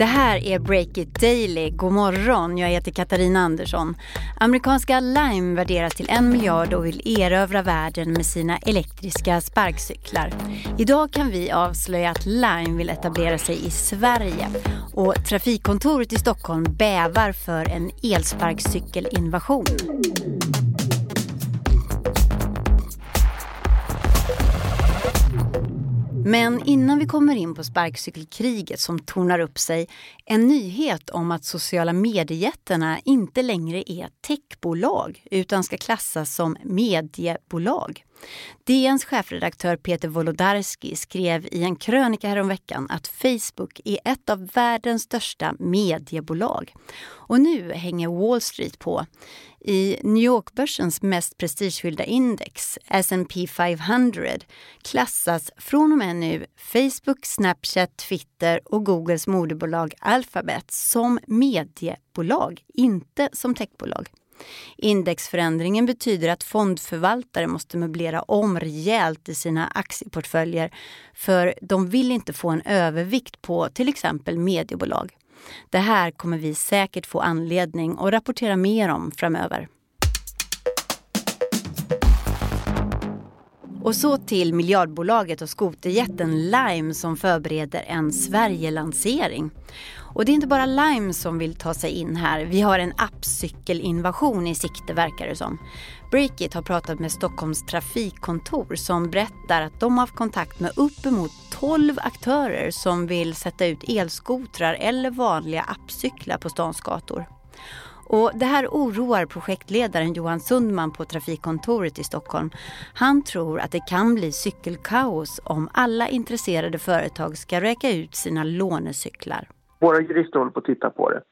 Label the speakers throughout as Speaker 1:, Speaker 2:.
Speaker 1: Det här är Break It Daily. God morgon, jag heter Katarina Andersson. Amerikanska Lime värderas till en miljard och vill erövra världen med sina elektriska sparkcyklar. Idag kan vi avslöja att Lime vill etablera sig i Sverige och Trafikkontoret i Stockholm bävar för en elsparkcykelinvasion. Men innan vi kommer in på sparkcykelkriget som tornar upp sig, en nyhet om att sociala mediejättarna inte längre är techbolag utan ska klassas som mediebolag. DNs chefredaktör Peter Wolodarski skrev i en krönika häromveckan att Facebook är ett av världens största mediebolag. Och nu hänger Wall Street på. I New York-börsens mest prestigefyllda index, S&P 500, klassas från och med nu Facebook, Snapchat, Twitter och Googles moderbolag Alphabet som mediebolag, inte som techbolag. Indexförändringen betyder att fondförvaltare måste möblera om rejält i sina aktieportföljer för de vill inte få en övervikt på till exempel mediebolag. Det här kommer vi säkert få anledning att rapportera mer om framöver. Och så till miljardbolaget och skoterjätten Lime som förbereder en Sverigelansering. Och det är inte bara Lime som vill ta sig in här. Vi har en appcykelinvasion i sikte verkar det som. Breakit har pratat med Stockholms trafikkontor som berättar att de har haft kontakt med uppemot 12 aktörer som vill sätta ut elskotrar eller vanliga appcyklar på stans gator. Och det här oroar projektledaren Johan Sundman på Trafikkontoret i Stockholm. Han tror att det kan bli cykelkaos om alla intresserade företag ska räcka ut sina lånecyklar.
Speaker 2: Våra jurister håller på att titta på det,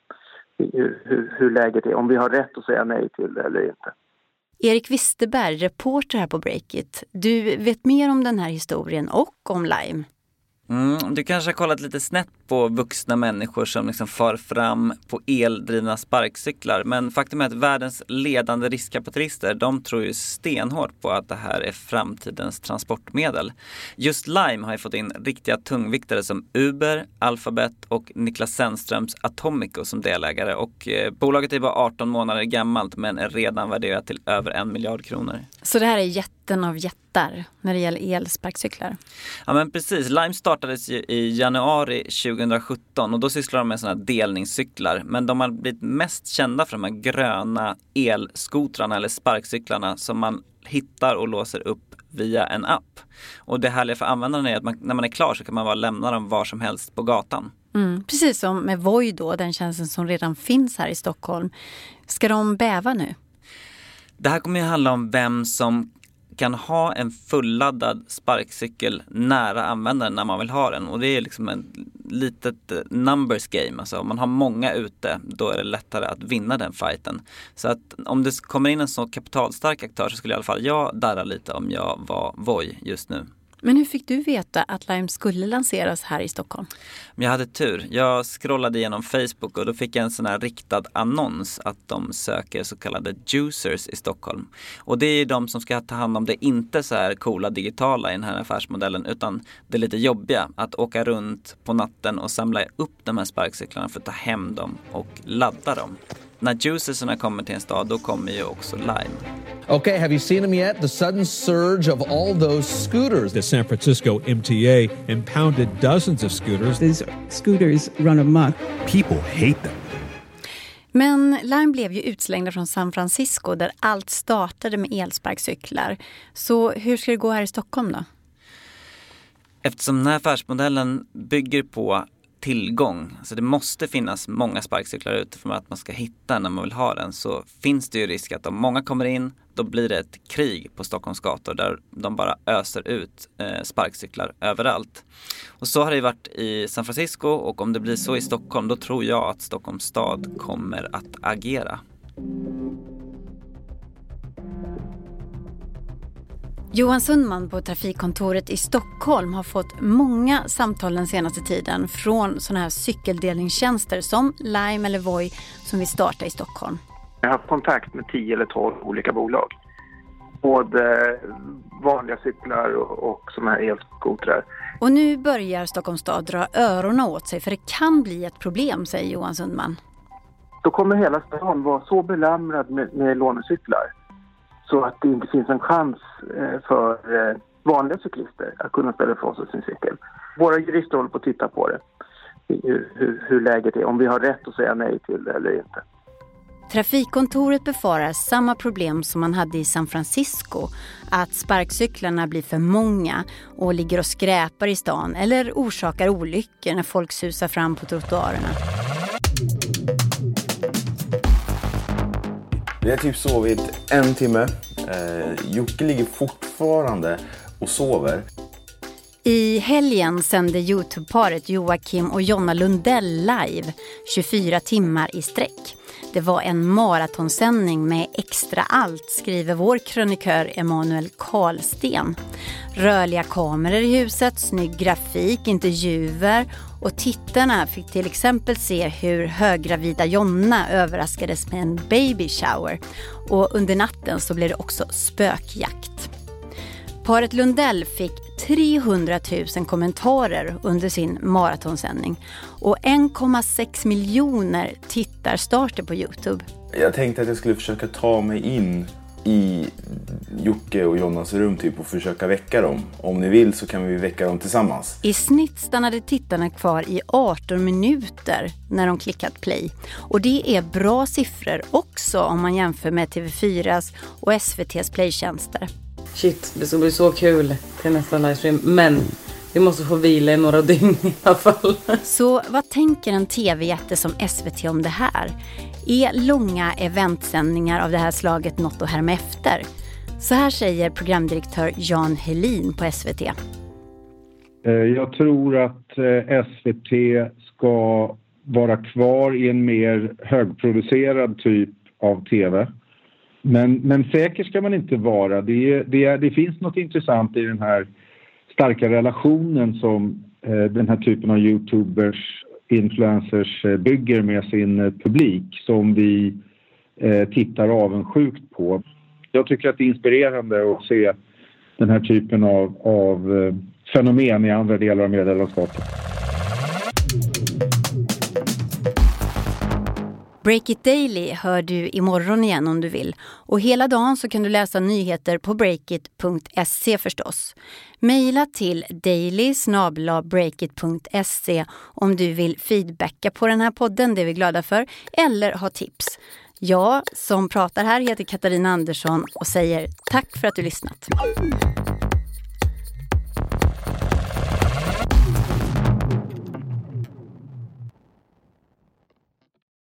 Speaker 2: hur, hur, hur läget är, om vi har rätt att säga nej till det eller inte.
Speaker 1: Erik Wisterberg, reporter här på Breakit. Du vet mer om den här historien och om Lime.
Speaker 3: Mm, du kanske har kollat lite snett på vuxna människor som liksom far fram på eldrivna sparkcyklar. Men faktum är att världens ledande riskkapitalister, de tror ju stenhårt på att det här är framtidens transportmedel. Just Lime har ju fått in riktiga tungviktare som Uber, Alphabet och Niklas Zennströms Atomico som delägare. Och eh, bolaget är bara 18 månader gammalt men är redan värderat till över en miljard kronor.
Speaker 1: Så det här är jätten av jättar när det gäller elsparkcyklar?
Speaker 3: Ja men precis. Lime startades ju i januari 2017 och då sysslar de med sådana delningscyklar. Men de har blivit mest kända för de här gröna elskotrarna eller sparkcyklarna som man hittar och låser upp via en app. Och det härliga för användaren är att man, när man är klar så kan man bara lämna dem var som helst på gatan.
Speaker 1: Mm, precis som med Voi då, den tjänsten som redan finns här i Stockholm. Ska de bäva nu?
Speaker 3: Det här kommer ju handla om vem som kan ha en fulladdad sparkcykel nära användaren när man vill ha den och det är liksom ett litet eh, numbers game. Alltså om man har många ute då är det lättare att vinna den fighten. Så att om det kommer in en så kapitalstark aktör så skulle i alla fall jag darra lite om jag var Voi just nu.
Speaker 1: Men hur fick du veta att Lime skulle lanseras här i Stockholm?
Speaker 3: Jag hade tur. Jag scrollade igenom Facebook och då fick jag en sån här riktad annons att de söker så kallade juicers i Stockholm. Och det är de som ska ta hand om det inte så här coola digitala i den här affärsmodellen utan det lite jobbiga att åka runt på natten och samla upp de här sparkcyklarna för att ta hem dem och ladda dem när juicersarna kommer till en stad, då kommer ju också Lime.
Speaker 4: Okay, have you seen them yet? The sudden surge of all those scooters.
Speaker 5: The San Francisco MTA impounded dozens of scooters.
Speaker 6: These scooters run amok.
Speaker 5: People hate them.
Speaker 1: Men Lime blev ju utslängda från San Francisco där allt startade med elsparkcyklar. Så hur ska det gå här i Stockholm då?
Speaker 3: Eftersom den här affärsmodellen bygger på tillgång. Så det måste finnas många sparkcyklar ute för att man ska hitta när man vill ha den. Så finns det ju risk att om många kommer in, då blir det ett krig på Stockholms gator där de bara öser ut eh, sparkcyklar överallt. Och så har det varit i San Francisco och om det blir så i Stockholm, då tror jag att Stockholms stad kommer att agera.
Speaker 1: Johan Sundman på Trafikkontoret i Stockholm har fått många samtal den senaste tiden från sådana här cykeldelningstjänster som Lime eller Voi som vill starta i Stockholm.
Speaker 2: Jag har haft kontakt med 10 eller 12 olika bolag både vanliga cyklar och, och såna här elskotrar.
Speaker 1: Och nu börjar Stockholms stad dra öronen åt sig för det kan bli ett problem, säger Johan Sundman.
Speaker 2: Då kommer hela stan vara så belamrad med, med lånecyklar så att det inte finns en chans eh, för eh, vanliga cyklister att kunna ställa ifrån sig sin cykel. Våra jurister håller på att titta på det, hur, hur, hur läget är, om vi har rätt att säga nej till det eller inte.
Speaker 1: Trafikkontoret befarar samma problem som man hade i San Francisco. Att sparkcyklarna blir för många och ligger och skräpar i stan eller orsakar olyckor när folk susar fram på trottoarerna.
Speaker 7: Vi har typ sovit en timme. Eh, Jocke ligger fortfarande och sover.
Speaker 1: I helgen sände Youtube-paret Joakim och Jonna Lundell live 24 timmar i sträck. Det var en maratonsändning med extra allt, skriver vår krönikör Emanuel Karlsten. Rörliga kameror i huset, snygg grafik, intervjuer och tittarna fick till exempel se hur höggravida Jonna överraskades med en baby shower. Och under natten så blev det också spökjakt. Paret Lundell fick 300 000 kommentarer under sin maratonsändning och 1,6 miljoner tittarstarter på Youtube.
Speaker 7: Jag tänkte att jag skulle försöka ta mig in i Jocke och Jonas rum typ och försöka väcka dem. Om ni vill så kan vi väcka dem tillsammans.
Speaker 1: I snitt stannade tittarna kvar i 18 minuter när de klickat play. Och det är bra siffror också om man jämför med TV4s och SVTs playtjänster.
Speaker 8: Shit, det ska bli så kul till nästa livestream. Men vi måste få vila i några dygn i alla fall.
Speaker 1: Så vad tänker en tv-jätte som SVT om det här? Är långa eventsändningar av det här slaget något att härma efter? Så här säger programdirektör Jan Helin på SVT.
Speaker 9: Eh, jag tror att eh, SVT ska vara kvar i en mer högproducerad typ av tv. Men, men säker ska man inte vara. Det, det, det finns något intressant i den här starka relationen som eh, den här typen av youtubers, influencers eh, bygger med sin eh, publik som vi tittar avundsjukt på. Jag tycker att det är inspirerande att se den här typen av, av fenomen i andra delar av medielandskapet.
Speaker 1: Break It Daily hör du imorgon igen om du vill. Och hela dagen så kan du läsa nyheter på breakit.se förstås. Maila till daily om du vill feedbacka på den här podden, det är vi glada för, eller ha tips. Jag som pratar här heter Katarina Andersson och säger tack för att du lyssnat.